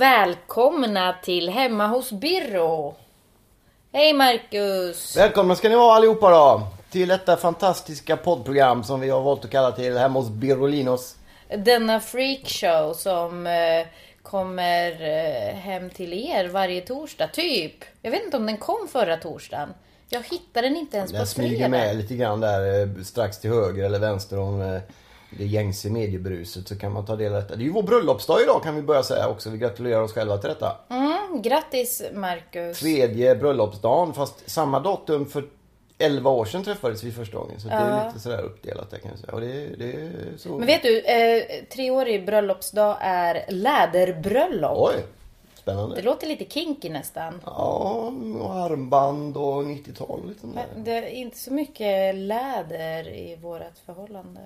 Och välkomna till Hemma hos Birro. Hej Marcus! Välkomna ska ni vara allihopa då till detta fantastiska poddprogram som vi har valt att kalla till hemma hos Birolinos. Denna freakshow som eh, kommer eh, hem till er varje torsdag, typ. Jag vet inte om den kom förra torsdagen. Jag hittade den inte ens Den på smyger fredag. med lite grann där eh, strax till höger eller vänster om det gängse mediebruset så kan man ta del av detta. Det är ju vår bröllopsdag idag kan vi börja säga också. Vi gratulerar oss själva till detta. Mm, grattis Marcus! Tredje bröllopsdagen fast samma datum för 11 år sedan träffades vi första gången. Så det är lite sådär uppdelat där kan jag säga. Och det, det är så... Men vet du, eh, treårig bröllopsdag är läderbröllop. Oj! Spännande. Det låter lite kinky nästan. Ja, och armband och 90-tal. Lite sånt där. Men Det är inte så mycket läder i vårt förhållande.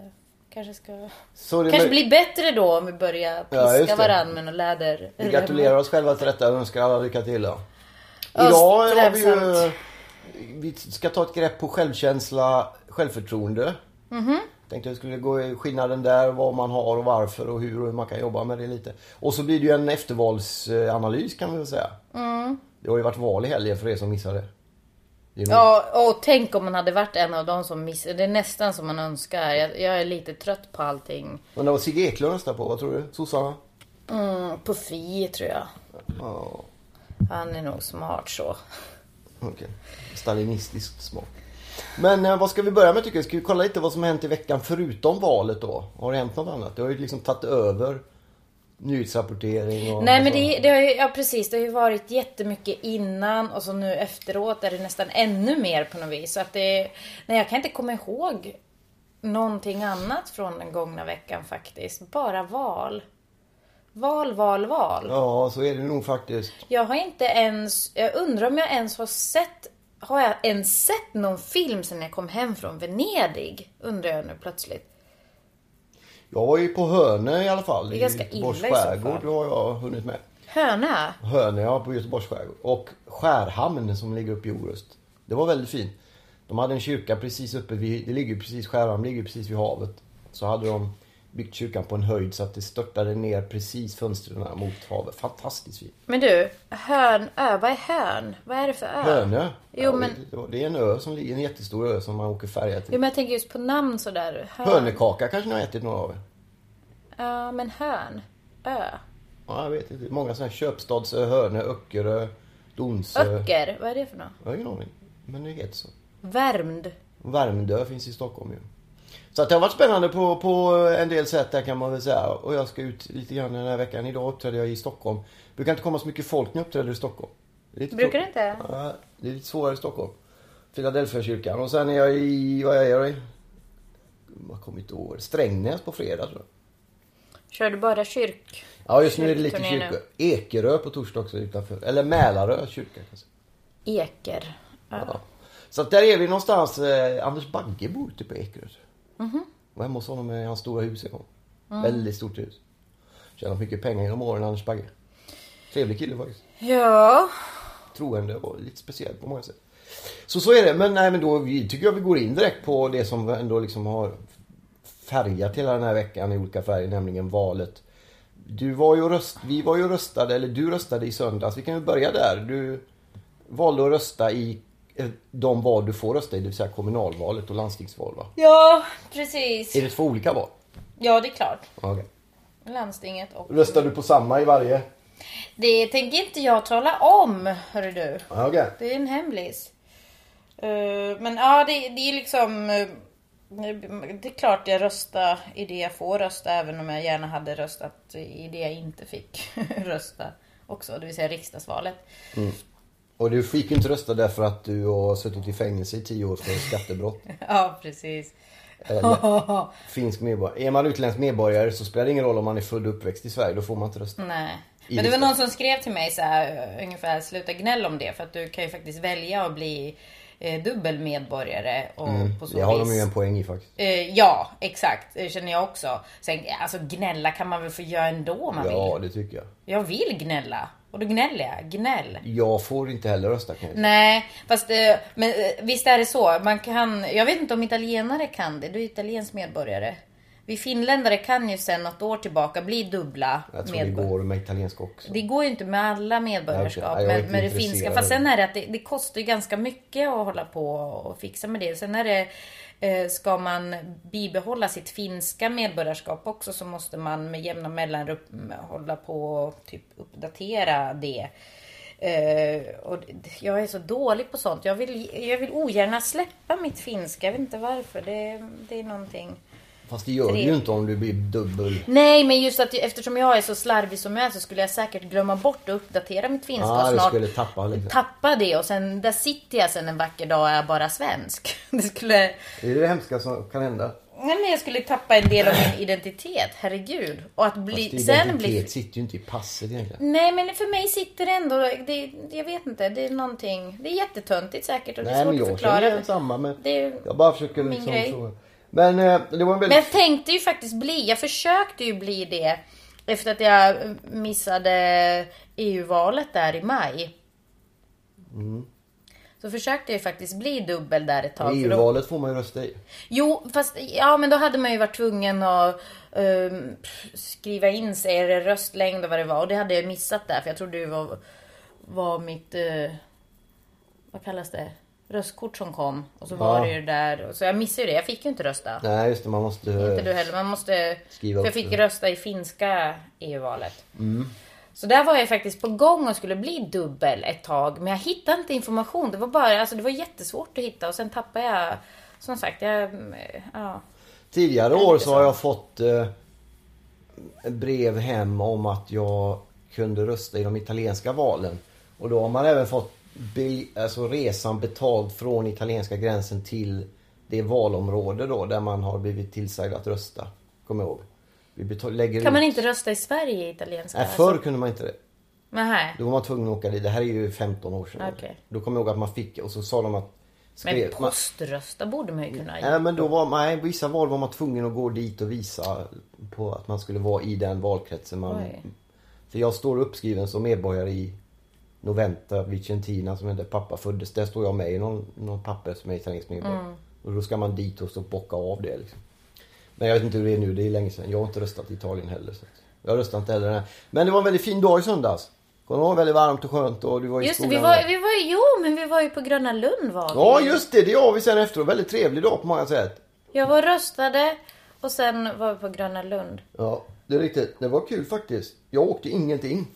Kanske ska... Det Kanske är- blir bättre då om vi börjar Ja, piska det. varandra med något läder. Vi gratulerar oss själva till detta och önskar alla lycka till då. Ja, Idag har vi ju... Vi ska ta ett grepp på självkänsla, självförtroende. Mhm. Tänkte jag skulle gå i skillnaden där, vad man har och varför och hur och hur man kan jobba med det lite. Och så blir det ju en eftervalsanalys kan vi väl säga. Mm. Det har ju varit val i helgen för er som missade. Ja, och tänk om man hade varit en av de som missade. Det är nästan som man önskar. Jag, jag är lite trött på allting. Men det var Sigge Eklund röstade på, vad tror du? Sossarna? Mm, på Fi tror jag. Ja, Han är nog smart så. okej. Stalinistiskt smart. Men eh, vad ska vi börja med tycker jag? Ska vi kolla lite vad som har hänt i veckan förutom valet då? Har det hänt något annat? Det har ju liksom tagit över nyhetsrapportering och... Nej men det, det har ju, ja precis, det har ju varit jättemycket innan och så nu efteråt är det nästan ännu mer på något vis. Så att det, nej jag kan inte komma ihåg någonting annat från den gångna veckan faktiskt. Bara val. Val, val, val. Ja, så är det nog faktiskt. Jag har inte ens, jag undrar om jag ens har sett, har jag ens sett någon film sen jag kom hem från Venedig? Undrar jag nu plötsligt. Jag var ju på Hönö i alla fall. Det är ganska illa i skärgård fall. har jag hunnit med. Hönö? Hönö, ja, på Göteborgs skärgård. Och Skärhamn som ligger uppe i Orust. Det var väldigt fint. De hade en kyrka precis uppe vid, det ligger precis, Skärhamn ligger precis vid havet. Så hade de byggt kyrkan på en höjd så att det störtade ner precis fönstren mot havet. Fantastiskt fint. Men du, Hönö, vad är Hön? Vad är det för ö? Hönö. Jo, ja, men- det, är en ö som en jättestor ö som man åker färja till. Jo men jag tänker just på namn sådär. Hön. Hönökaka kanske ni har ätit några av er? Ja men Hön. Ö. Ja, jag vet inte. Många sådana här Köpstadsö, Hönö, Öckerö, Donsö. Öcker, vad är det för något? Jag har ingen aning. Men det heter så. Värmd. Värmdö finns i Stockholm ju. Så att det har varit spännande på, på en del sätt där kan man väl säga. Och jag ska ut lite grann den här veckan. Idag uppträdde jag i Stockholm. Det brukar inte komma så mycket folk när jag uppträder i Stockholm. Det Brukar det inte? Ja, det är lite svårare i Stockholm. Philadelphia kyrkan. Och sen är jag i, vad är jag i? Jag kommer inte ihåg. Strängnäs på fredag tror jag. Kör du bara kyrk? Ja just nu är det lite kyrkor. Ekerö på torsdag också utanför. Eller Mälarö kyrka kanske. Eker. Ja. Så att där är vi någonstans. Eh, Anders Bagge bor ute på Ekerö. Mhm. Var hemma hos honom i hans stora hus en gång. Mm. Väldigt stort hus. Tjänat mycket pengar genom åren Anders Bagge. Trevlig kille faktiskt. Ja. Troende och lite speciell på många sätt. Så så är det. Men nej men då vi, tycker jag vi går in direkt på det som ändå liksom har färgat hela den här veckan i olika färger, nämligen valet. Du var ju röst, vi var ju röstade, eller du röstade i söndags. Vi kan ju börja där. Du valde att rösta i de val du får rösta i, det vill säga kommunalvalet och landstingsval va? Ja, precis. Är det två olika val? Ja, det är klart. Okej. Landstinget och... Röstar du på samma i varje? Det tänker inte jag tala om, hörru du. Okej. Det är en hemlis. Eh, men ja, det, det är liksom... eh, det är klart jag röstar i det jag får rösta även om jag gärna hade röstat i det jag inte fick rösta också. Det vill säga riksdagsvalet. Och du fick ju inte rösta därför att du har suttit i fängelse i tio år för skattebrott. Ja, precis. Eller finsk medborgare. Är man utländsk medborgare så spelar det ingen roll om man är född och uppväxt i Sverige. Då får man inte rösta. Nej. I Men det var någon som skrev till mig så här, ungefär sluta gnäll om det för att du kan ju faktiskt välja att bli eh, dubbel medborgare och på så Det har vis. de ju en poäng i faktiskt. Eh, ja, exakt. Det känner jag också. Sen, alltså gnälla kan man väl få göra ändå om man Ja, vill. det tycker jag. Jag vill gnälla. Och då gnäller jag. Gnäll. Jag får inte heller rösta kan jag säga. Nej, fast eh, men, eh, visst är det så. Man kan, jag vet inte om italienare kan det. Du är italiensk medborgare. Vi finländare kan ju sen något år tillbaka bli dubbla Jag tror det medborgare. går med italiensk också. Det går ju inte med alla medborgarskap. Jag är med, det finska. Fast det. sen är det att det, det kostar ju ganska mycket att hålla på och fixa med det. Sen är det Eh, ska man bibehålla sitt finska medborgarskap också så måste man med jämna mellanrum hålla på och typ uppdatera det. Eh, och jag är så dålig på sånt. Jag vill, jag vill ogärna släppa mitt finska. Jag vet inte varför. Det, det är någonting. Fast det gör du ju inte om du blir dubbel. Nej, men just att eftersom jag är så slarvig som jag är så skulle jag säkert glömma bort att uppdatera mitt finska du snart skulle tappa liksom. tappa det och sen där sitter jag sen en vacker dag och är bara svensk. Det skulle... Det är det hemska som kan hända. Nej men jag skulle tappa en del av min identitet, herregud. Och att bli... Fast identitet bli... sitter ju inte i passet egentligen. Nej men för mig sitter det ändå, det, jag vet inte, det är någonting, det är jättetöntigt säkert och det är Nej men svårt att jag förklara. känner igen samma men Det är jag bara försöker liksom grej. Men eh, det var en Men väldigt... jag tänkte ju faktiskt bli, jag försökte ju bli det efter att jag missade EU-valet där i maj. Mm. Så försökte jag ju faktiskt bli dubbel där ett tag. då- EU-valet får man ju rösta i. Jo, fast ja, men då hade man ju varit tvungen att ehm, skriva in sig, eller röstlängd och vad det var. Och det hade jag missat där, för jag trodde det var, var mitt, eh, vad kallas det? Röstkort som kom. Och så var Ja. det ju där. Så jag missade ju det. Jag fick ju inte rösta. Nej just det, man måste... Inte du heller. Man måste... Skriva för jag fick rösta i finska EU-valet. Så där var jag faktiskt på gång och skulle bli dubbel ett tag. Men jag hittade inte information. Det var bara, alltså det var jättesvårt att hitta och sen tappade jag... Som sagt, jag... Ja. Tidigare år så så. har jag fått eh, brev hem om att jag kunde rösta i de italienska valen. Och då har man även fått be, alltså resan betald från italienska gränsen till det valområde då där man har blivit tillsagd att rösta. Kom ihåg. Vi betal, lägger Kan man ut- inte rösta i Sverige i italienska? Nej, förr kunde man inte det. Nej. Då var man tvungen att åka dit. Det här är ju 15 år sedan. Okej. Då kommer jag ihåg att man fick och så sa de att... Men skrev- man- poströsta borde man ju kunna Nej men då var man, nej, vissa val var man tvungen att gå dit och visa på att man skulle vara i den valkretsen man... Oj. För jag står uppskriven som medborgare i Noventa Vicentina som där pappa föddes. Där står jag med i någon, någon papper som är italiensk medborgare. Mm. Och då ska man dit och så bocka av det liksom. Men jag vet inte hur det är nu, det är länge sedan. Jag har inte röstat i Italien heller. Så jag röstar inte heller. Men det var en väldigt fin dag i söndags. Kommer du ihåg? Väldigt varmt och skönt och du var i Just skolan. vi var, vi var, jo men vi var ju på Gröna Lund var vi. Ja just det, det var vi sen efteråt. Väldigt trevlig dag på många sätt. Jag var röstade och sen var vi på Gröna Lund. Ja, det är riktigt. Det var kul faktiskt. Jag åkte ingenting.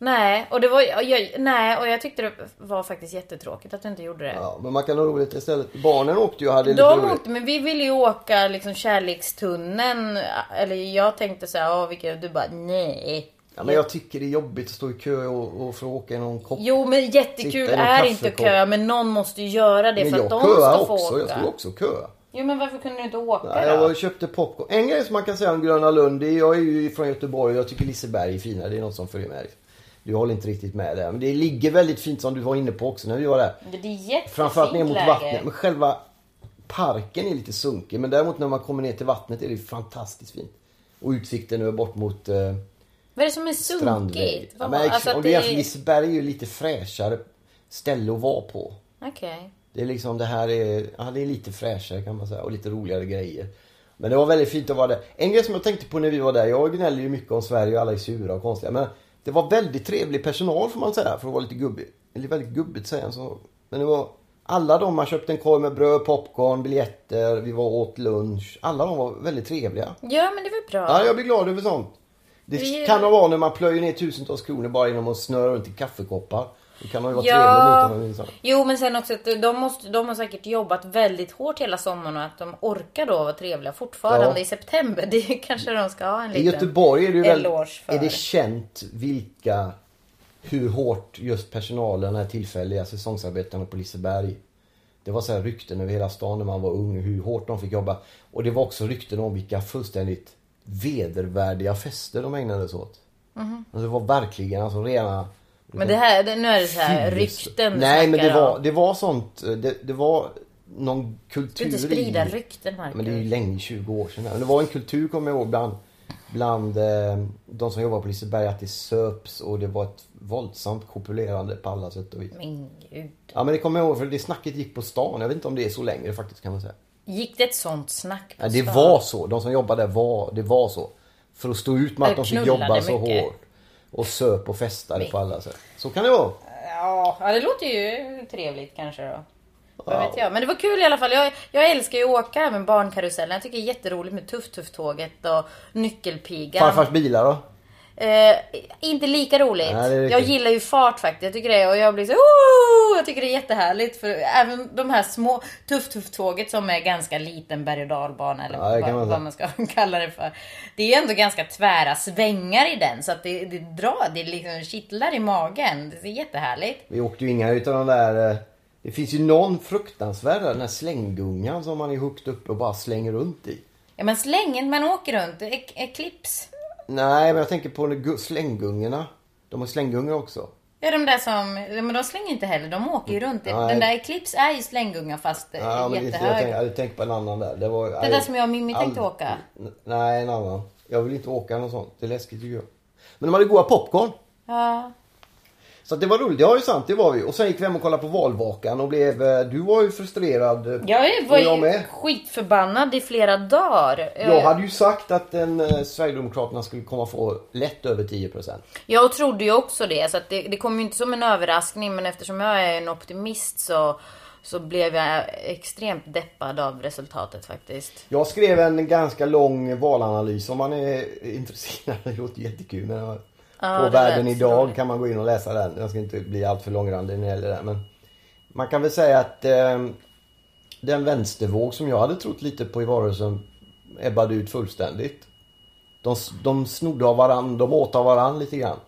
Nej, och det var, jag, nej, och jag tyckte det var faktiskt jättetråkigt att du inte gjorde det. Ja, men man kan ha roligt istället. Barnen åkte ju och hade lite De roligt. åkte, men vi ville ju åka liksom kärlekstunneln. Eller jag tänkte så här, åh vilka, du bara nej. Ja, men jag tycker det är jobbigt att stå i kö och, och att åka i någon kopp. Jo men jättekul är inte kö, men någon måste ju göra det men för att de ska få också. åka. Jag stod också köa. Jo men varför kunde du inte åka Nej, då? jag köpte popcorn. En grej som man kan säga om Gröna Lund. Det är, jag är ju från Göteborg och jag tycker Liseberg är finare. Det är något som följer med. Du håller inte riktigt med där. Men det ligger väldigt fint som du var inne på också när vi var där. Det är jättefint Framförallt ner mot läge. vattnet. Men själva parken är lite sunkig. Men däremot när man kommer ner till vattnet är det fantastiskt fint. Och utsikten över bort mot eh, Vad är det som är sunkigt? Ja, men, alltså om det är... Liseberg är ju lite fräschare ställe att vara på. Okej. Det är liksom det här är, ja, det är lite fräschare kan man säga och lite roligare grejer. Men det var väldigt fint att vara där. En grej som jag tänkte på när vi var där, jag gnäller ju mycket om Sverige och alla är sura och konstiga. Men det var väldigt trevlig personal får man säga för att vara lite gubbig. Eller väldigt gubbigt säger jag så. Men det var alla de man köpte en korg med bröd, popcorn, biljetter, vi var åt lunch. Alla de var väldigt trevliga. Ja men det var bra. Ja, jag blir glad över sånt. Det Vi- kan ha varit när man plöjer ner tusentals kronor bara genom att snöra runt i kaffekoppar. Det kan ha varit Ja. trevligt mot dem. liksom. Jo men sen också att de, måste, de har säkert jobbat väldigt hårt hela sommaren och att de orkar då vara trevliga fortfarande Ja. i september. Det kanske de ska ha en I liten Göteborg är det ju väl, för. är det känt vilka hur hårt just personalen, den här tillfälliga säsongsarbetarna på Liseberg. Det var så här rykten över hela stan när man var ung, hur hårt de fick jobba. Och det var också rykten om vilka fullständigt vedervärdiga fester de ägnade sig åt. Mhm. Alltså det var verkligen alltså rena... Men det här, det, nu är det så här rykten du Nej men det var, om. det var sånt, det, det var någon Du kultur vill inte sprida i... rykten Marcus. Men det är ju länge, 20 år sedan. Men det var en kultur kommer jag ihåg bland, bland eh, de som jobbar på Liseberg att det söps och det var ett våldsamt kopulerande på alla sätt och vis. Min gud. Ja men det kommer jag ihåg för det snacket gick på stan. Jag vet inte om det är så längre faktiskt kan man säga. Gick det ett sånt snack på Ja, det stan? var så. De som jobbade där var, det var så. För att stå ut med att de fick jobba så mycket. hårt. Och söp och festade på alla sätt. Så kan det vara. Ja, det låter ju trevligt kanske då. Vad vet jag. Men det var kul i alla fall. Jag, jag älskar ju att åka med barnkarusellen. Jag tycker det är jätteroligt med Tuff Tuff tåget och Nyckelpigan. Farfars bilar då? Eh, inte lika roligt. Nej, jag riktigt. gillar ju fart faktiskt. Jag tycker det. Och jag blir så oh! Jag tycker det är jättehärligt. För även de här små Tuff Tuff tåget som är ganska liten berg och dalbana eller Ja, vad, man vad man ska kalla det för. Det är ändå ganska tvära svängar i den. Så att det, det drar, det liksom kittlar i magen. Det är jättehärligt. Vi åkte ju inga utav de där... eh, Det finns ju någon fruktansvärd den här slänggungan som man är högt uppe och bara slänger runt i. Ja men slängen man åker runt, Eclipse. Nej, men jag tänker på gu- slänggungorna. De har slänggungor också. Ja de där som, men de slänger inte heller, de åker ju runt. Nej. Den där Eclipse är ju slänggunga fast eh, Ja, det, jag, jättehög. tänkte, jag på en annan där. Det, var, Det där som jag och Mimmi tänkte åka. Nej, en annan. Jag vill inte åka någon sånt. Det är läskigt tycker jag. Men de hade goda popcorn. Ja. Så det var roligt. Ja, det är sant. Det var vi. Och sen gick vi hem och kollade på valvakan och blev... eh, Du var ju frustrerad. eh, Jag var och jag ju med. skitförbannad i flera dagar. Jag hade ju sagt att en, eh, Sverigedemokraterna skulle komma få lätt över 10%. Jag trodde ju också det, så det, det kom ju inte som en överraskning. Men eftersom jag är en optimist så, så blev jag extremt deppad av resultatet faktiskt. Jag skrev en ganska lång valanalys om man är intresserad. Det låter jättekul. Men jag- Ja, på Världen idag kan man gå in och läsa den. Jag ska inte bli alltför långrandig när det gäller det. Men man kan väl säga att eh, den vänstervåg som jag hade trott lite på i valrörelsen ebbade ut fullständigt. De, de snodde av varann, de åt av varann lite grann.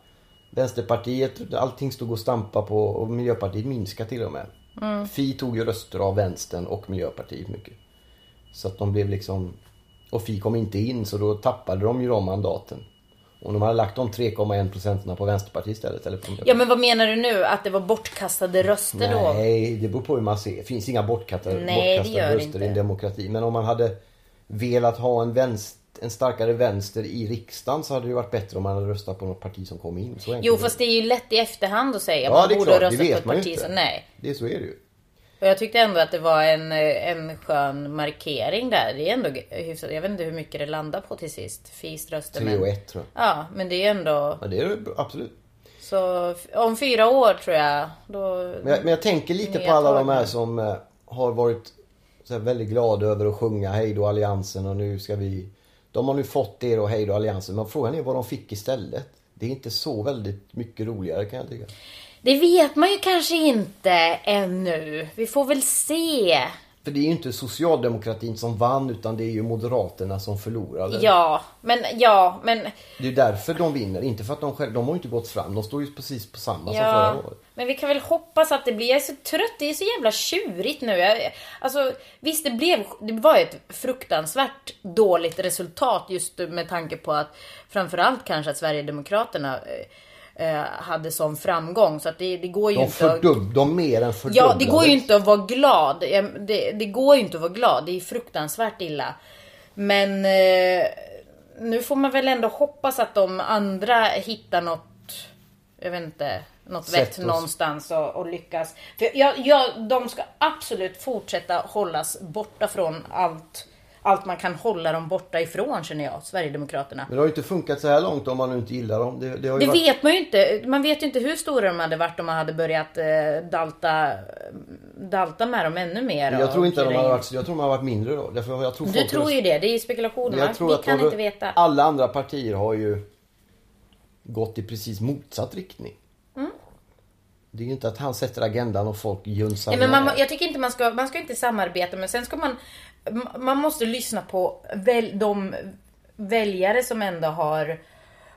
Vänsterpartiet, allting stod och stampa på och Miljöpartiet minskade till och med. Mm. Fi tog ju röster av vänstern och Miljöpartiet mycket. Så att de blev liksom... Och Fi kom inte in så då tappade de ju de mandaten. Om de hade lagt de 3,1 procenten på Vänsterpartiet istället. Eller på Ja men vad menar du nu? Att det var bortkastade röster då? Nej, det beror på hur man ser. Det finns inga bortkastade, Nej, bortkastade röster inte. i en demokrati. Men om man hade velat ha en, vänster, en starkare vänster i riksdagen så hade det varit bättre om man hade röstat på något parti som kom in. Så Jo fast det är ju lätt i efterhand att säga. Ja, man det är borde klart. Det röstat på vet ett man parti inte. som... Nej. Det, så är det ju. Och jag tyckte ändå att det var en, en skön markering där. Det är ändå hyfsat. Jag vet inte hur mycket det landar på till sist. FIs röster. 3 och Men, 1 tror jag. ja, men det är ändå... Ja, det är absolut. Så om fyra år tror jag. Då... Men jag, men jag tänker lite på alla de här som eh, har varit så här, väldigt glada över att sjunga Hej då Alliansen och nu ska vi... De har nu fått det och Hej då Alliansen. Men frågan är vad de fick istället. Det är inte så väldigt mycket roligare kan jag tycka. Det vet man ju kanske inte ännu. Vi får väl se. För det är ju inte socialdemokratin som vann utan det är ju moderaterna som förlorade. Ja, men ja, men... Det är därför de vinner. Inte för att de själva, de har ju inte gått fram. De står ju precis på samma som Ja, förra året. men vi kan väl hoppas att det blir... Jag är så trött, det är så jävla tjurigt nu. Jag, alltså, visst det blev... Det var ju ett fruktansvärt dåligt resultat just med tanke på att framförallt kanske att Sverigedemokraterna eh, hade sån framgång. Så att det, det går ju De, inte... att- fördubb, de mer än fördubblades. Ja, det går ju inte att vara glad. Det, det går ju inte att vara glad. Det är fruktansvärt illa. Men eh, nu får man väl ändå hoppas att de andra hittar något, jag vet inte, något Sätt vett oss. någonstans och, och lyckas. För jag, jag, de ska absolut fortsätta hållas borta från allt, allt man kan hålla dem borta ifrån känner jag, Sverigedemokraterna. Men det har ju inte funkat så här långt om man nu inte gillar dem. Det, det Det varit... vet man ju inte. Man vet ju inte hur stora de hade varit om man hade börjat eh, dalta, dalta med dem ännu mer. Jag tror inte de hade varit, jag tror de hade varit mindre då. Därför jag tror Du tror röst- ju det. Det är ju spekulationer. Vi kan inte veta. Alla andra partier har ju gått i precis motsatt riktning. Det är ju inte att han sätter agendan och folk junsar Mm. Nej, men man, jag tycker inte man ska, man ska inte samarbeta men sen ska man, man måste lyssna på väl, de väljare som ändå har,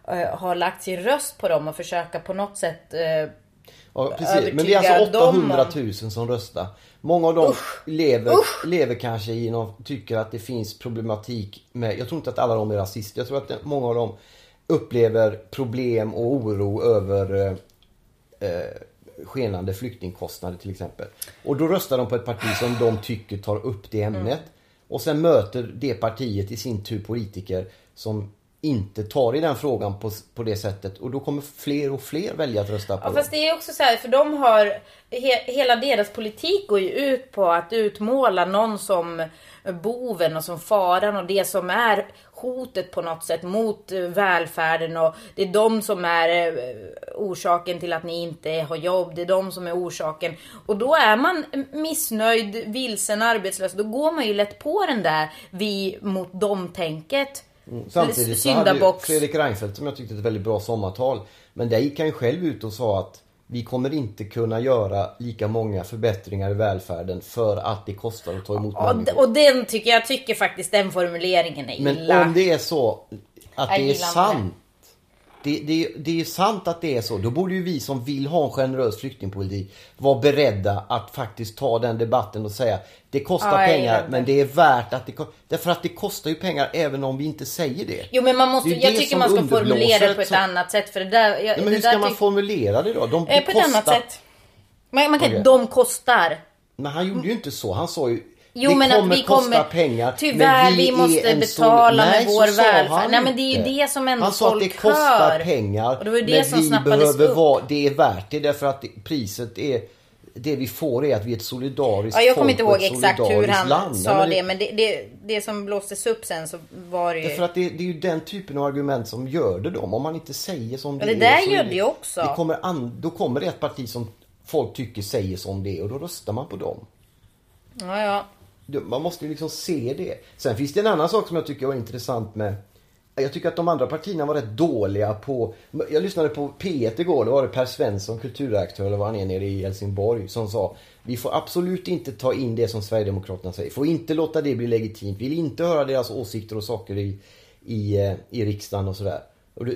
eh, har lagt sin röst på dem och försöka på något sätt eh, Ja, precis. Men det är alltså övertyga dem 800 om- 000 som röstar. Många av dem lever, lever kanske i någon, tycker att det finns problematik med, jag tror inte att alla de är rasister. Jag tror att många av dem upplever problem och oro över eh, eh, skenande flyktingkostnader till exempel. Och då röstar de på ett parti som de tycker tar upp det ämnet. Och sen möter det partiet i sin tur politiker som inte tar i den frågan på, på det sättet. Och då kommer fler och fler välja att rösta på Ja fast det är också så här, för de har he, Hela deras politik går ju ut på att utmåla någon som boven och som faran och det som är hotet på något sätt mot eh, välfärden och det är de som är eh, orsaken till att ni inte har jobb. Det är de som är orsaken. Och då är man missnöjd, vilsen, arbetslös. Då går man ju lätt på den där vi mot dem-tänket. Samtidigt så hade ju. Fredrik Reinfeldt som jag tyckte ett väldigt bra sommartal. Men där gick han ju själv ut och sa att vi kommer inte kunna göra lika många förbättringar i välfärden för att det kostar att ta emot Och, människor. och den tycker jag tycker faktiskt den formuleringen är Men illa. om det är så att Jag det är sant. Det, det, det är sant att det är så. Då borde ju vi som vill ha en generös flyktingpolitik vara beredda att faktiskt ta den debatten och säga det kostar gillar pengar men det är värt att det Därför att det kostar ju pengar även om vi inte säger det. Jo men man måste, Det jag tycker man ska formulera det på ett som- annat sätt för det där... Jag, Nej, men hur ska man formulera det då? De, eh, På det ett annat kostar- sätt. Man, man kan Okej. de kostar. Men han gjorde ju inte så. Han sa ju Jo, det men att kommer vi kosta kommer- pengar. Tyvärr, men vi är måste betala med Nej, vår välfärd. han Nej, men det är ju det som ändå Han sa att det folk kostar hör. pengar. Och det var ju det men som vi behöver upp. vara, det är värt det därför att det, priset är det vi får är att vi är ett solidariskt Ja, jag kommer folk inte ihåg exakt hur han land. sa Ja, men det, men det, det, det som blåstes upp sen så var det ju... Därför att det, det är ju den typen av argument som gör det då. Om man inte säger som det, det är. där så gör det ju också. Det kommer an, då kommer det ett parti som folk tycker säger som det är och då röstar man på dem. Ja, ja. Man måste ju liksom se det. Sen finns det en annan sak som jag tycker var intressant med jag tycker att de andra partierna var rätt dåliga på... Jag lyssnade på P1 igår. Då var det Per Svensson, kulturredaktör, eller vad han är nere i Helsingborg, som sa Vi får absolut inte ta in det som Sverigedemokraterna säger. Får inte låta det bli legitimt. Vill inte höra deras åsikter och saker i, i, eh, i riksdagen och sådär.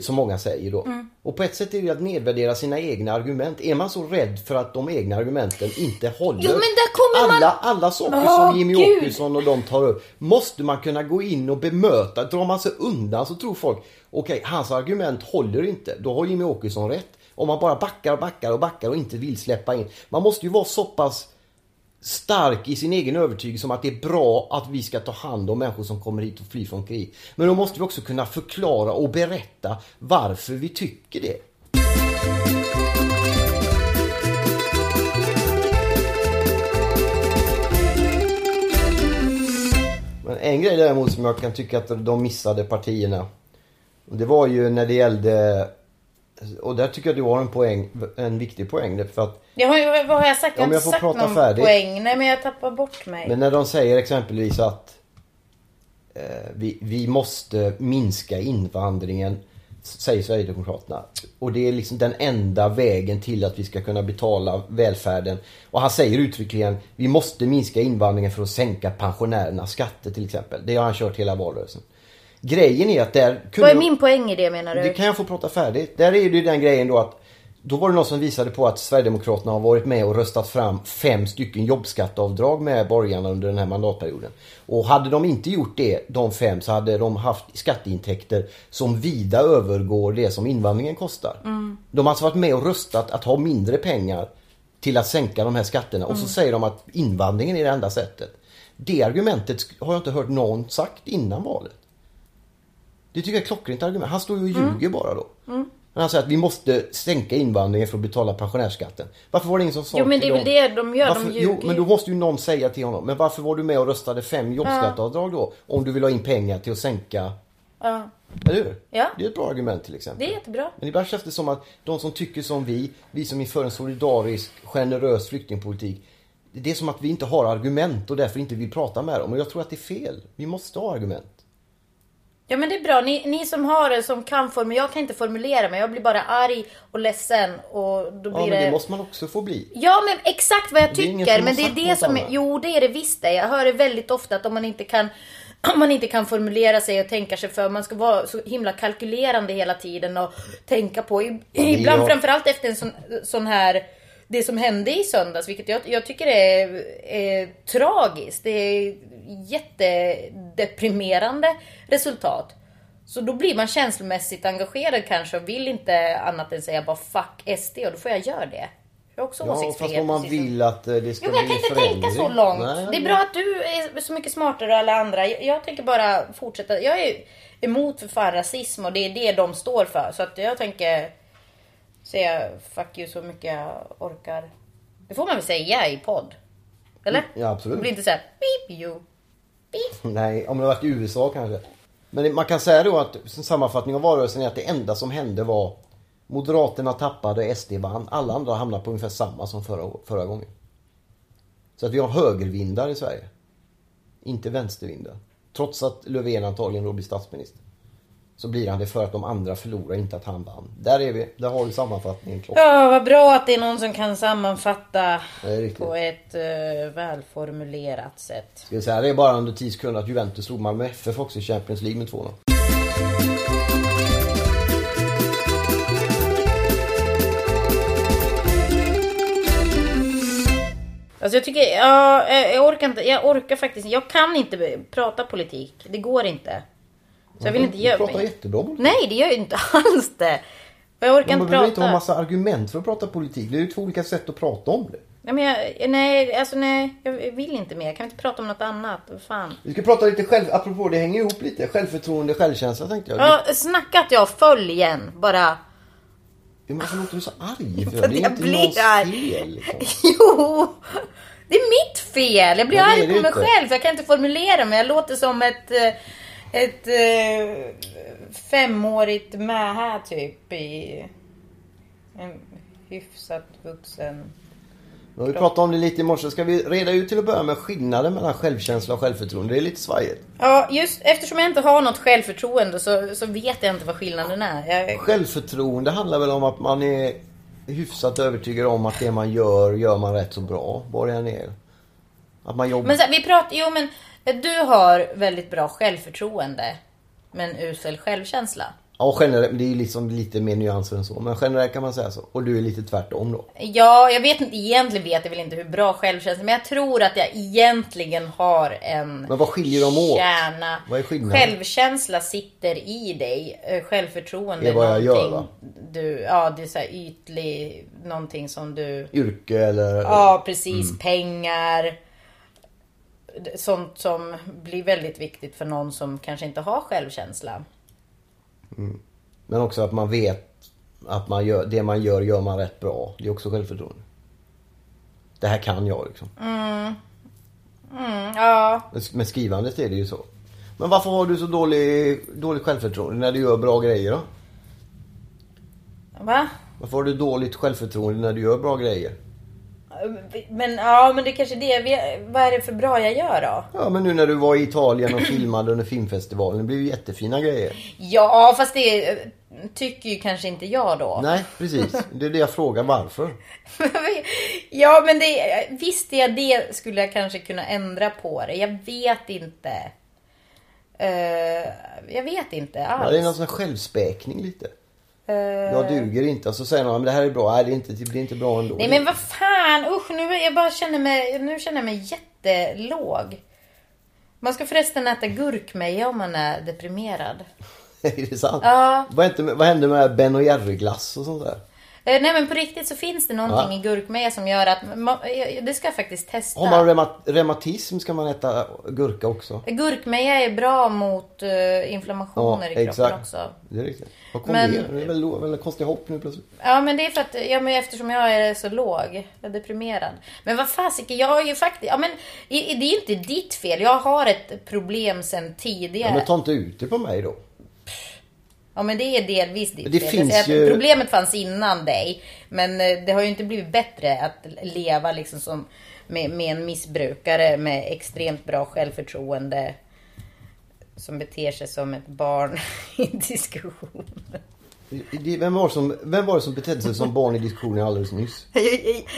Som många säger då. Mm. Och på ett sätt är det att nedvärdera sina egna argument. Är man så rädd för att de egna argumenten inte håller? Jo, kommer man- alla, alla saker Åh, som Jimmy Gud. Åkesson och de tar upp. Måste man kunna gå in och bemöta. Drar man sig undan så tror folk, okej, hans argument håller inte. Då har Jimmy Åkesson rätt. Om man bara backar och backar och backar och inte vill släppa in. Man måste ju vara så pass stark i sin egen övertygelse om att det är bra att vi ska ta hand om människor som kommer hit och flyr från krig. Men då måste vi också kunna förklara och berätta varför vi tycker det. Men en grej däremot som jag kan tycka att de missade partierna. Det var ju när det gällde och där tycker jag du har en poäng, en viktig poäng. För att jag har, ju- vad har jag sagt? Jag Om har jag inte får sagt prata någon färdigt. poäng. Nej, men jag tappar bort mig. Men när de säger exempelvis att eh, vi, vi måste minska invandringen, säger Sverigedemokraterna. Och det är liksom den enda vägen till att vi ska kunna betala välfärden. Och han säger uttryckligen, vi måste minska invandringen för att sänka pensionärernas skatter till exempel. Det har han kört hela valrörelsen. Grejen är att där kunde Vad är de- min poäng i det menar du? det kan jag få prata färdigt. Där är det ju den grejen då att då var det någon som visade på att Sverigedemokraterna har varit med och röstat fram fem stycken jobbskatteavdrag med borgarna under den här mandatperioden. Och hade de inte gjort det, de fem, så hade de haft skatteintäkter som vida övergår det som invandringen kostar. De har alltså varit med och röstat att ha mindre pengar till att sänka de här skatterna och så säger de att invandringen är det enda sättet. Det argumentet har jag inte hört någon sagt innan valet. Det tycker jag är ett klockrent argument. Han står ju och Mm. ljuger bara då. Men han säger att vi måste sänka invandringen för att betala pensionärsskatten. Varför var det ingen som sa Jo, men det är väl det de gör, de Varför, ljuger Jo, men då måste ju någon säga till honom. Men varför var du med och röstade fem jobbskatteavdrag då? Om du vill ha in pengar till att sänka... Ja, Eller hur? Ja. Det är ett bra argument till exempel. det är jättebra. Men ibland känns det som att de som tycker som vi, vi som är för en solidarisk, generös flyktingpolitik. Det är som att vi inte har argument och därför inte vill prata med dem. Och jag tror att det är fel. Vi måste ha argument. Ja men det är bra, ni, ni som har det som kan formulera, jag kan inte formulera mig, jag blir bara arg och ledsen och då blir Ja, men det... det måste man också få bli. Ja men exakt vad jag Det tycker, som men det är det som är, jo det är det visst det. Jag hör det väldigt ofta att om man inte kan om man inte kan formulera sig och tänka sig för. Man ska vara så himla kalkylerande hela tiden och tänka på. Ibland Ja. framförallt efter en sån, sån här det som hände i söndags, vilket jag, jag tycker är, är tragiskt. Det är jättedeprimerande resultat. Så då blir man känslomässigt engagerad kanske och vill inte annat än säga bara fuck SD och då får jag göra det. Jag har också Ja, fast om man vill att eh, det ska Jo, men jag bli kan inte tänka så förändring. långt. Nej, det är bra att du är så mycket smartare än alla andra. Jag, jag tänker bara fortsätta. Jag är emot för fan rasism och det är det de står för. Så att jag tänker säga fuck you så mycket jag orkar. Det får man väl säga i podd? Eller? Ja, absolut. Det blir inte såhär beep you. Beep. Nej, om det varit i USA kanske. Men man kan säga då att en sammanfattning av valrörelsen är att det enda som hände var Moderaterna tappade, SD vann. Alla andra hamnade på ungefär samma som förra, förra gången. Så att vi har högervindar i Sverige. Inte vänstervindar. Trots att Löfven antagligen då blir statsminister. Så blir han det för att de andra förlorar, inte att han vann. Där är vi. Där har du sammanfattningen klar. Ja, vad bra att det är någon som kan sammanfatta på ett uh, välformulerat sätt. Ska jag säga, det är bara under 10 sekunder att Juventus slog Malmö FF också i Champions League med 2-0. Alltså jag tycker, ja, jag orkar inte, jag orkar faktiskt Jag kan inte prata politik. Det går inte. Så jag vill inte Du göra pratar jättebra politik. Nej, det gör ju inte alls det. Jag orkar Men man inte behöver inte prata. ha massa argument för att prata politik. Det är ju två olika sätt att prata om det. Nej, men jag, nej, alltså nej, jag vill inte mer. Kan inte prata om något annat. Fan. Vi ska prata lite själv, apropå det hänger ihop lite. Självförtroende, självkänsla tänkte jag. Ja, snacka att jag föll igen. Bara. Men varför låter du så arg för? För Det är jag inte blir arg. fel. Liksom. Jo! Det är mitt fel. Jag blir är arg på mig inte. själv för jag kan inte formulera mig. Jag låter som ett, eh, ett eh, femårigt mähä typ i en hyfsat vuxen. Men vi pratade om det lite i morse. Ska vi reda ut till att börja med skillnaden mellan självkänsla och självförtroende? Det är lite svajigt. Ja, just eftersom jag inte har något självförtroende så, så vet jag inte vad skillnaden är. Jag, Självförtroende handlar väl om att man är hyfsat övertygad om att det man gör, gör man rätt så bra. Än är. Att man jobbar... men så, vi pratar, jo men du har väldigt bra självförtroende. Men usel självkänsla. Ja, generellt, det är liksom lite mer nyanser än så. Men generellt kan man säga så. Och du är lite tvärtom då. Ja, jag vet inte, egentligen vet jag väl inte hur bra självkänsla men jag tror att jag egentligen har en Men vad skiljer dem åt? kärna. Vad är skillnaden? Självkänsla sitter i dig. Eh, Självförtroende Det är vad jag gör, va? Du, ja, det är så här ytlig, någonting som du... Yrke eller... Ja, precis. Mm. Pengar. Sånt som blir väldigt viktigt för någon som kanske inte har självkänsla. Men också att man vet att man gör, det man gör, gör man rätt bra. Det är också självförtroende. Det här kan jag liksom. Mm, ja, Med skrivandet är det ju så. Men varför har du så dålig, dålig självförtroende när du gör bra grejer då? va? Varför har du dåligt självförtroende när du gör bra grejer? Men ja, men det kanske är det. Vad är det för bra jag gör då? Ja men nu när du var i Italien och filmade under filmfestivalen. Det blev ju jättefina grejer. Ja, fast det eh, tycker ju kanske inte jag då. Nej precis. Det är det jag frågar varför. ja, men det, visste jag det skulle jag kanske kunna ändra på det. Jag vet inte. Eh, jag vet inte Ja, alls. det är någon sån självspäkning lite. Eh, Jag duger inte. Och så säger någon men det här är bra. Nej det, är inte, det blir inte bra ändå. Nej men vad fan, usch nu jag bara känner mig, nu känner jag mig jättelåg. Man ska förresten äta gurkmeja om man är deprimerad. är det sant? Ja. Vad, hände med, vad hände med Ben och Jerry-glass och sånt där? Eh, nej men på riktigt så finns det någonting Ja. i gurkmeja som gör att, man, det ska jag faktiskt testa. Har man reuma, reumatism ska man äta gurka också. Gurkmeja är bra mot uh, inflammationer i kroppen också. Det är riktigt. Vad kom Men- det? Det är väl, väl konstigt hopp nu plötsligt. Ja men det är för att, ja men eftersom jag är så låg, jag är deprimerad. Men vad fasiken, jag har ju faktiskt, ja men det är ju inte ditt fel. Jag har ett problem sen tidigare. Ja, men ta inte ut det på mig då. Ja men det är delvis ditt Det fel. finns att ju- Problemet fanns innan dig. Men eh, det har ju inte blivit bättre att leva liksom som med, med en missbrukare med extremt bra självförtroende. Som beter sig som ett barn i diskussion. Vem var, som, vem var det som betedde sig som barn i diskussionen alldeles nyss?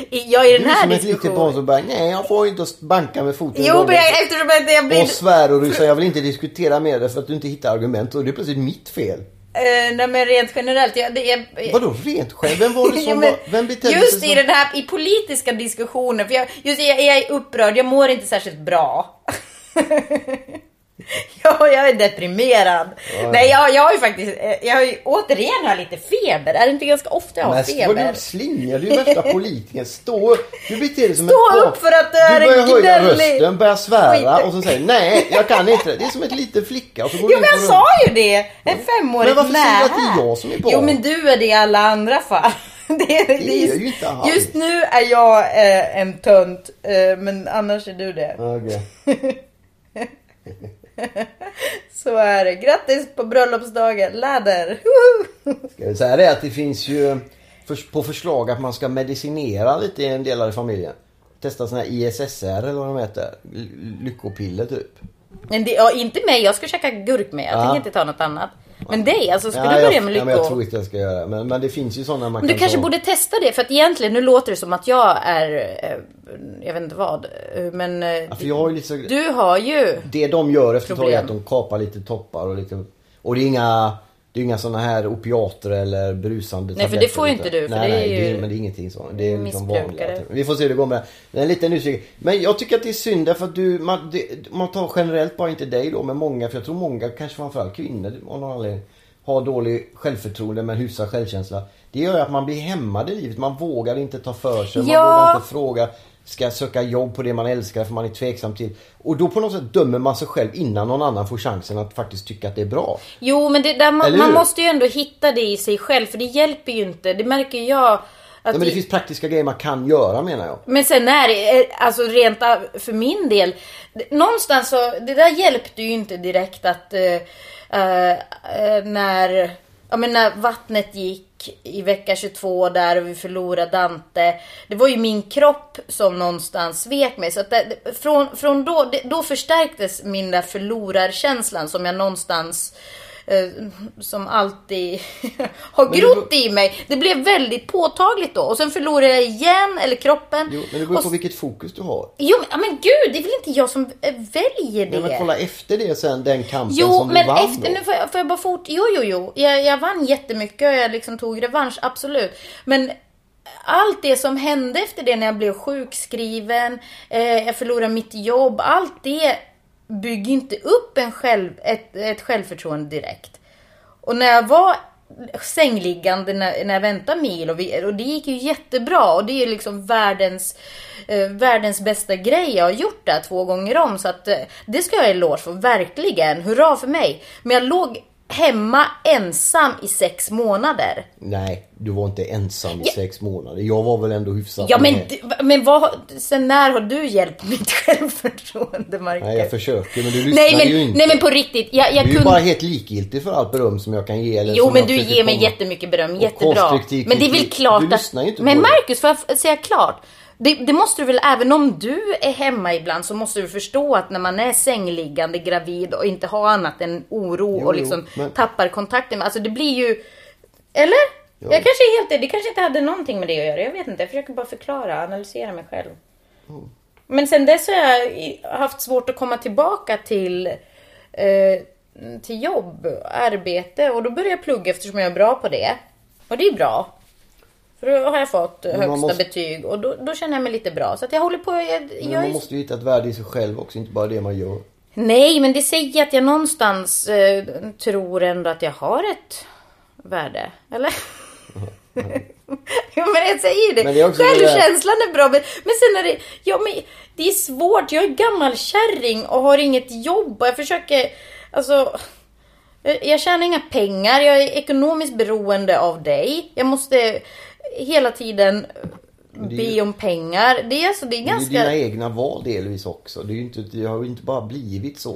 Jag i den Du här som ett litet barn diskussionen. som bara, nej jag får inte banka med foten Jo men golvet." jag, eftersom jag blir... Och svär och du säger jag vill inte diskutera med dig för att du inte hittar argument. Och det är plötsligt mitt fel. Eh, nej men rent generellt. Jag, det är, Vadå rent själv? Vem var det som var, Vem betedde Just sig i som... den här i politiska diskussioner. För jag, just jag, jag är upprörd, jag mår inte särskilt bra. ja, jag är deprimerad. Nej, jag, jag har ju faktiskt, eh, jag har ju, återigen har lite feber. Är det inte ganska ofta jag har Men feber? du slingar, du är värsta politikern. Stå upp. Du beter dig som Stå barn. upp för att du är Du börjar en höja gnällig rösten, börjar svära skit. och så säger nej jag kan inte det. Det är som ett litet flicka. Och så går Jo men jag sa ju det! En femårig Men varför säger du att det är jag som är barn? Jo men du är det i alla andra fall. Det är, Det är ju inte alls. Just nu är jag eh, en tönt, eh, men annars är du det. Okej. Så är det. Grattis på bröllopsdagen, läder! Ska vi säga det att det finns ju på förslag att man ska medicinera lite i en del av familjen. Testa såna här ISSR eller vad de heter. Lyckopiller typ. Men det, ja, inte mig, jag ska käka gurkmeja. Jag Ja. tänker inte ta något annat. Men dig alltså, ska Ja, du börja med ja, men jag tror inte jag ska göra det. Men, men det finns ju sådana man Men du kan kanske ta. borde testa det för att egentligen, nu låter det som att jag är, eh, jag vet inte vad, eh, men eh, Ja, för jag har ju lite så... du har ju Det de gör efter ett tag är att de kapar lite toppar och lite... Och det är inga... Det är inga såna här opiater eller brusande Nej, för det får ju inte du, för nej, det är nej, ju det är, men det är ingenting sånt. Det är liksom vanliga. Vi får se hur det går med det. Men en liten. Men jag tycker att det är synd därför att du... Man, det, man tar generellt bara inte dig då, men många. För jag tror många, kanske framförallt kvinnor av någon anledning, har dålig självförtroende men hyfsad självkänsla. Det gör ju att man blir hämmad i livet. Man vågar inte ta för sig. Man Ja. vågar inte fråga. Ska söka jobb på det man älskar för man är tveksam till. Och då på något sätt dömer man sig själv innan någon annan får chansen att faktiskt tycka att det är bra. Jo, men det där, man, man måste ju ändå hitta det i sig själv för det hjälper ju inte. Det märker jag. Att Nej, men det finns praktiska grejer man kan göra menar jag. Men sen är det, eh, alltså rent för min del, någonstans så, det där hjälpte ju inte direkt att eh, eh, när, ja men när vattnet gick i vecka 22 där och vi förlorade Dante. Det var ju min kropp som någonstans svek mig. Så att det, från, från då, det, då förstärktes min där förlorarkänslan som jag någonstans eh, som alltid har Men grott beror- i mig. Det blev väldigt påtagligt då. Och sen förlorade jag igen, eller kroppen. Jo, men det beror Och på s- vilket fokus du har. Jo men, ja, men gud, det är väl inte jag som eh, väljer det? Nej, men kolla efter det sen, den kampen Jo, som du men vann efter, då. nu får jag, får jag bara fort, jo jo jo, jag, jag vann jättemycket och jag liksom tog revansch, absolut. Men allt det som hände efter det när jag blev sjukskriven, eh, jag förlorade mitt jobb, allt det Bygg inte upp en själv, ett, ett självförtroende direkt. Och när jag var sängliggande när, när jag väntade mil och, vi, och det gick ju jättebra och det är liksom världens, eh, världens bästa grej jag har gjort det två gånger om så att eh, det ska jag ha eloge för, verkligen, hurra för mig. Men jag låg hemma ensam i sex månader. Nej, du var inte ensam i Ja. sex månader. Jag var väl ändå hyfsat Ja men, du- men vad, sen när har du hjälpt mitt självförtroende Marcus? Nej, jag försöker men du lyssnar nej, men, ju inte. nej men på riktigt, jag, jag du är kunde... bara helt likgiltig för allt beröm som jag kan ge. Eller Jo men du ger mig jättemycket beröm, jättebra. Men det är väl klart Du att... lyssnar ju inte Men. Marcus, får jag säga klart? Det, det måste du väl, även om du är hemma ibland så måste du förstå att när man är sängliggande gravid och inte har annat än oro Jo, och jo, liksom men- tappar kontakten med, alltså det blir ju... Eller? Jag kanske är helt... Det kanske inte hade någonting med det att göra, jag vet inte. Jag försöker bara förklara, analysera mig själv. Mm. Men sen dess har jag haft svårt att komma tillbaka till, eh, till jobb, arbete och då började jag plugga eftersom jag är bra på det. Och det är bra. För då har jag fått högsta måste- betyg och då, då känner jag mig lite bra. Så att jag håller på... Jag, Men man är... måste ju hitta ett värde i sig själv också, inte bara det man gör. Nej, men det säger att jag någonstans eh, tror ändå att jag har ett värde. Eller? jo, men jag säger det. Men det är Självkänslan är bra. Men, men sen är det... Ja, men det är svårt. Jag är gammal kärring och har inget jobb. Och jag försöker... Alltså... Jag jag tjänar inga pengar. Jag är ekonomiskt beroende av dig. Jag måste hela tiden det be ju- om pengar. Det är alltså... Det är Men Det är ganska... dina egna val delvis också. Det, är inte, det har ju inte bara blivit så.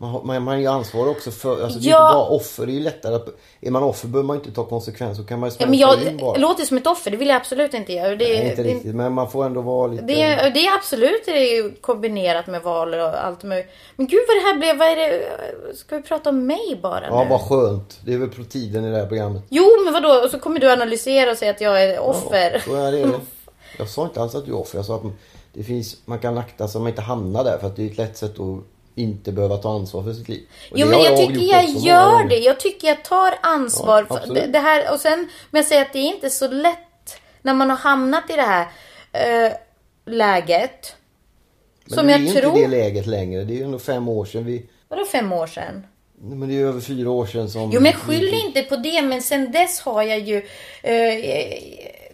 Man man, man är ju ansvarig också för, alltså det är Ja. inte bara offer. Det är ju lättare att, är man offer behöver man inte ta konsekvenser. Kan man ju Ja, men jag in bara. låter som ett offer, det vill jag absolut inte göra. Det, Nej, inte det, riktigt. Men man får ändå vara lite... det, är- det är absolut det är kombinerat med val och allt möjligt. Men gud vad det här blev, vad är det? ska vi prata om mig bara Ja, nu? vad skönt. Det är väl på tiden i det här programmet. Jo, men vadå? Och så kommer du analysera och säga att jag är offer. Ja, så är det. Jag sa inte alls att du är offer. Jag sa att det finns, man kan akta sig om man inte hamnar där. För att det är ett lätt sätt att inte behöva ta ansvar för sitt liv. Och Jo men har jag tycker jag gör det. Jag tycker jag tar ansvar. Ja, för det, det här, och sen, men jag säger att det är inte så lätt när man har hamnat i det här eh, läget. Men som det är jag ju tror... inte det läget längre. Det är ju ändå fem år sedan vi... Vadå fem år sedan? Men det är över fyra år sedan som... Jo men skyll inte på det. Men sen dess har jag ju... Eh,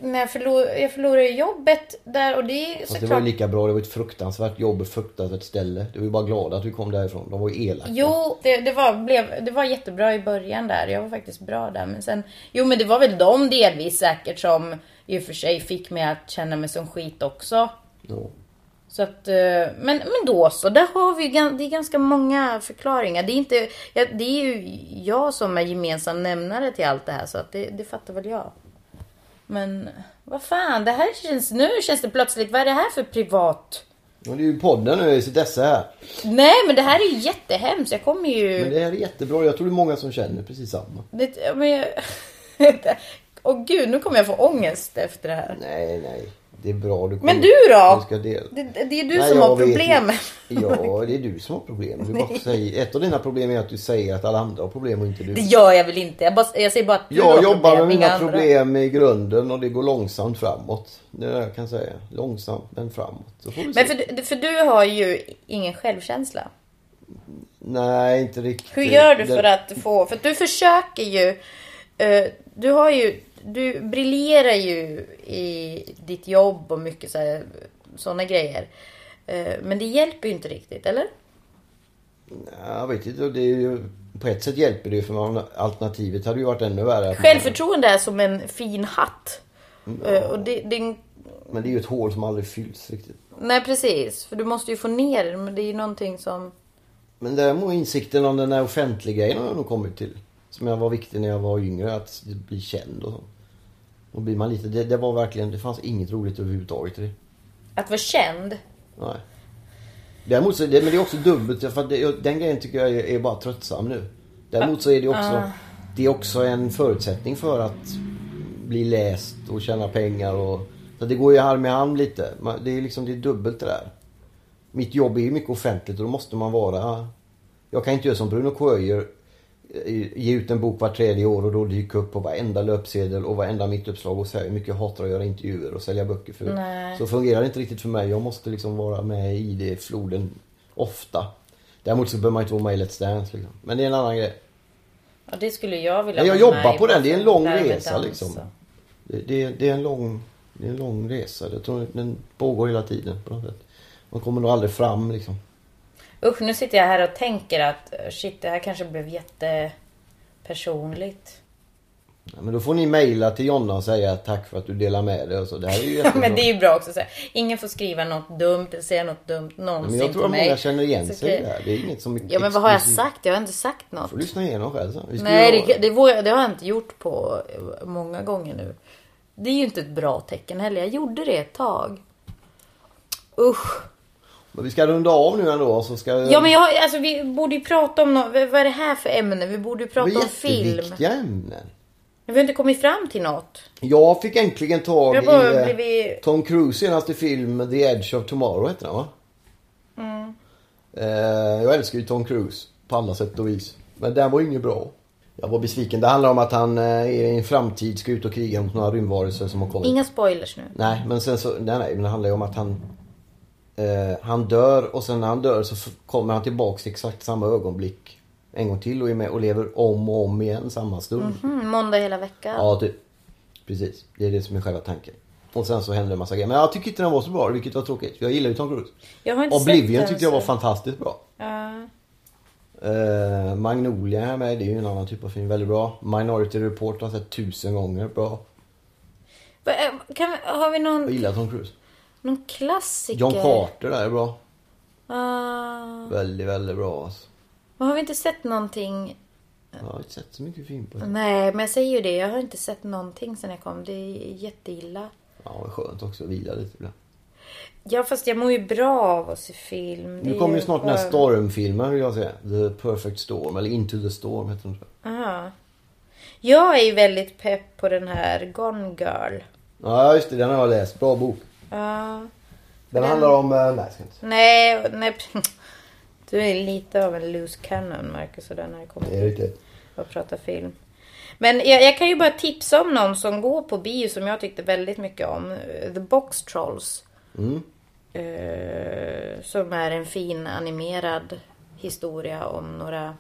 när jag, förlor, jag förlorade jobbet där och det är Fast det var såklart... ju lika bra. Det var ett fruktansvärt jobb, ett fruktansvärt ställe. Du var ju bara glad att vi kom därifrån. De var ju elaka. Jo, det, det, var, blev, det var jättebra i början där. Jag var faktiskt bra där. Men sen, jo, men det var väl de delvis säkert som i och för sig fick mig att känna mig som skit också. Ja. Så att, eh, men, men då så, där har vi det är ganska många förklaringar. Det är, inte, det är ju jag som är gemensam nämnare till allt det här så att det, det fattar väl jag. Men vad fan, det här känns, nu känns det plötsligt, vad är det här för privat? Men det är ju podden nu, sitter dessa här. Nej men det här är ju jättehemskt, jag kommer ju... Men det här är jättebra. Jag tror det är många som känner precis samma. Det, men jag... Åh gud, nu kommer jag få ångest efter det här. Nej, nej. Det är bra. Du Men du då? Du. Det, det är du Nej, som har problemen. Ja, det är du som har problem. Du bara säger, ett av dina problem är att du säger att alla andra har problem och inte du. Det gör jag väl inte. Jag, bara, jag säger bara att du har Jag jobbar problem, med mina andra. problem i grunden och det går långsamt framåt. Det är det jag kan säga. Långsamt men framåt. Men för, du- för du har ju ingen självkänsla. Nej, inte riktigt. Hur gör du för att få... För att du försöker ju... eh, du har ju... Du briljerar ju i ditt jobb och mycket så här, såna grejer. Eh, men det hjälper ju inte riktigt, eller? Jag vet inte. Det är ju, på ett sätt hjälper det ju för man, alternativet hade ju varit ännu värre. Självförtroende är som en fin hatt. Eh, och det, det, Men det är ju ett hål som aldrig fylls riktigt. nej precis, för du måste ju få ner det. Men det är ju någonting som... Men däremot insikten om den här offentliga grejen har jag nog kommit till. Som jag var viktig när jag var yngre, att bli känd och så. Då blir man lite, det, det var verkligen, det fanns inget roligt överhuvudtaget i det. Att vara känd. Nej. Däremot så, det, men det är också dubbelt, för det, den grejen tycker jag är, är bara tröttsam nu. Däremot så är det också, det är också en förutsättning för att bli läst och tjäna pengar och... Så det går ju hand med hand lite. Det är liksom, det är dubbelt det där. Mitt jobb är ju mycket offentligt och då måste man vara... Jag kan inte göra som Bruno Sjöjer. Ge ut en bok var tredje år och då dyka upp på varenda löpsedel och varenda mittuppslag och säga hur mycket jag hatar att göra intervjuer och sälja böcker. För Nej. Så fungerar det inte riktigt för mig. Jag måste liksom vara med i det floden ofta. Däremot så behöver man inte vara med i Let's Dance liksom. Men det är en annan grej. Ja, det skulle jag vilja Men jag jobbar på den. Det är en lång resa liksom. Det, det, det, är en lång, det är en lång resa. Jag tror den pågår hela tiden på något sätt. Man kommer nog aldrig fram liksom. Usch, nu sitter jag här och tänker att eh, shit, det här kanske blev jättepersonligt. Ja, men då får ni mejla till Jonna och säga tack för att du delar med dig och så. Det här är ju jättebra. Men det är ju bra också att säga. Ingen får skriva något dumt eller säga något dumt någonsin Men jag tror till att mig. många känner igen Så sig i det här. Det är inget som är Ja men vad har jag sagt? Jag har inte sagt något. får lyssna igenom själv sen. Nej, det, det, vågar- det har jag inte gjort på eh, många gånger nu. Det är ju inte ett bra tecken heller. Jag gjorde det ett tag. Usch. Men vi ska runda av nu ändå så ska Ja men jag, har- alltså, vi borde ju prata om något. Vad är det här för ämne? Vi borde ju Det prata om film. jätteviktiga ämnen. Vi har inte kommit fram till något. Jag fick äntligen tag i eh, blivit- Tom Cruise senaste film The Edge of Tomorrow heter den va? Mm. Eh, jag älskar ju Tom Cruise på alla sätt och vis. Men den var ju inget bra. Jag var besviken. Det handlar om att han eh, i en framtid ska ut och kriga mot några rymdvarelser som har kommit. Inga spoilers nu. Nej, men sen så, nej, nej, men det handlar ju om att han eh, Han dör och sen när han dör så kommer han tillbaks till exakt samma ögonblick En gång till och är med och lever om och om igen samma stund. Mm, måndag hela veckan. Ja, typ. Precis. Det är det som är själva tanken. Och sen så händer det en massa grejer. Men jag tycker inte den var så bra, vilket var tråkigt. Jag gillar ju Tom Cruise. Jag har inte Oblivion sett den, tyckte jag var så- fantastiskt bra. Ja. Eh, Magnolia är med, det är ju en annan typ av film. Väldigt bra. Minority Report har jag sett tusen gånger. Bra. Va- eh, vi, har vi Jag någon, gillar Tom Cruise. Någon klassiker? John Carter där är bra. Ah. Väldigt, väldigt bra alltså. Men har vi inte sett någonting? Jag har inte sett så mycket film på det. Nej, men jag säger ju det. Jag har inte sett någonting sen jag kom. Det är jätteilla. Ja, det är skönt också att vila lite ibland. Ja fast jag mår ju bra av att se film. Det Nu kommer ju snart den här stormfilmen vill jag säga. The Perfect Storm eller Into the Storm heter den. tror jag. Aha. Jag är ju väldigt pepp på den här Gone Girl. Ja just det, den har jag läst. Bra bok. Ja. Den, Den- handlar om... eh, Nej, ska inte. Nej, nej. Du är lite av en loose cannon Marcus och den här kommer Det är riktigt. och prata film. Men jag, jag kan ju bara tipsa om någon som går på bio som jag tyckte väldigt mycket om. Eh, The Box Trolls. Mm. Eh, som är en fin animerad historia om några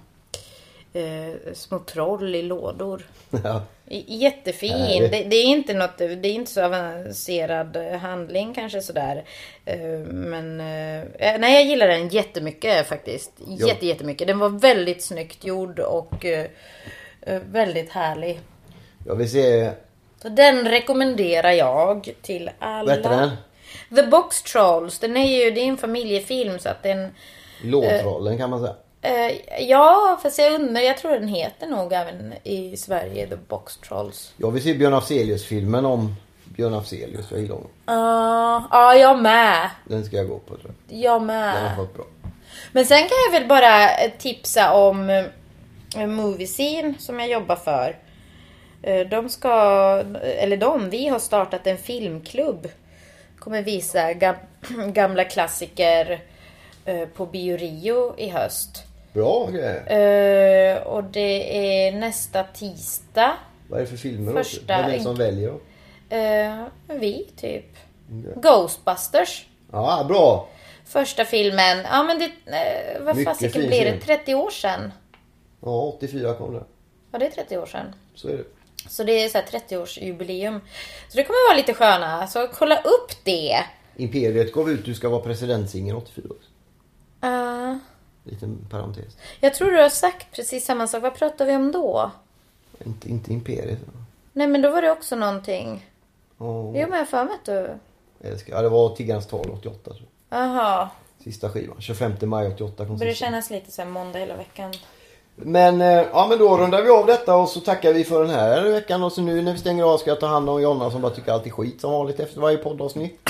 eh, små troll i lådor. Ja. Jättefin. Det, det är inte något, det är inte så avancerad eh, handling kanske sådär. Eh, Men eh, nej jag gillar den jättemycket faktiskt. Jätte, jättemycket. Den var väldigt snyggt gjord och eh, eh, väldigt härlig. Jag vill se... Så den rekommenderar jag till alla. Vad heter den? The Box Trolls. Den är ju, det är en familjefilm så att den Låtrollen kan man säga. Eh, ja, fast jag undrar, jag tror den heter nog även i Sverige The Box Trolls. Jag vill se Björn Afzelius-filmen om Björn Afzelius. Jag gillar honom. Ja, ja, jag med. Den ska jag gå på tror jag. Jag Den har med. varit bra. Men sen kan jag väl bara eh, tipsa om eh, Movie Scene som jag jobbar för. De ska, eller de, vi har startat en filmklubb. Kommer visa gam, gamla klassiker på Bio Rio i höst. Bra grejer. Eh, och det är nästa tisdag. Vad är det för filmer? Första- Vem är det som väljer då? Eh, vi, typ. Ghostbusters. Ja, bra. Första filmen. Ja, men det... Eh, vad fasiken blir det? film. 30 år sedan? Ja, 84 kom det. Ja, det är 30 år sedan. Så är det. Så det är så här 30-årsjubileum. Så det kommer vara lite sköna. Så kolla upp det. Imperiet gav ut Du ska vara presidentsingel 84 också. Uh, Liten parentes. jag tror du har sagt precis samma sak. Vad pratar vi om då? Inte, inte Imperiet. Nej, men då var det också någonting. Ja, Jo, men jag för mig att du... älskar. Ja, det var Tiggarens tal 88 tror jag. Sista skivan. 25 maj 88 kom Börjar kännas lite här måndag hela veckan. Men, eh, ja men då rundar vi av detta och så tackar vi för den här veckan. Och så nu när vi stänger av ska jag ta hand om Jonna som bara tycker allt är skit som vanligt efter varje poddavsnitt.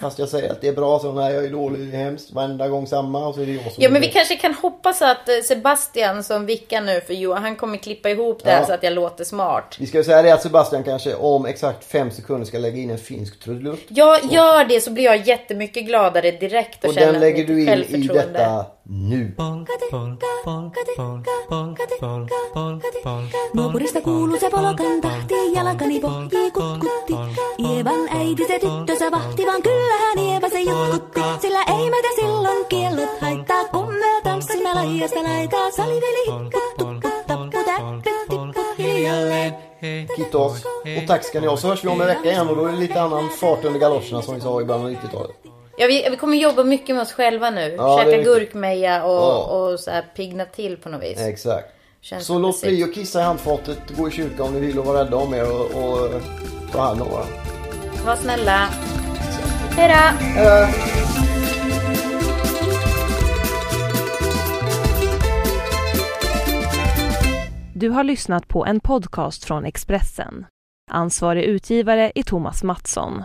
Fast jag säger att det är bra så nej jag är dålig, det är hemskt. Varenda gång samma och så är det jag som Ja men vi bra. kanske kan hoppas att eh, Sebastian som vickar nu för Johan, han kommer klippa ihop det här Ja. så att jag låter smart. Vi ska ju säga det att Sebastian kanske om exakt fem sekunder ska lägga in en finsk trudelutt. Jag gör det så blir jag jättemycket gladare direkt och, Och känner den lägger du in i detta nu. Nuopurista kuuluu se polokan tahti, jalkani pohjii kutkutti. Ievan äiti se tyttönsä vahti, vaan kyllähän Ieva se jutkutti. Sillä ei meitä silloin kiellot haittaa, kun me tanssimme laijasta laitaa. Saliveli hikkut, tukkut, tappu, täppyt, tipput hiljalleen. Kittos. Och tack ska ni ha. Så hörs vi om en vecka igen och då är det lite annan fart under galoscherna som vi sa i början av 90-talet. Ja, vi, vi kommer jobba mycket med oss själva nu. Ja, Käka gurkmeja och, Ja. och så här pigna till på något vis. Exakt. Känns Så låt bli att kissa i handfatet, gå i kyrkan om ni vill och vara rädda om er och, och ta hand om varandra. Var snälla. Hejdå! Eh. Du har lyssnat på en podcast från Expressen. Ansvarig utgivare är Thomas Mattsson.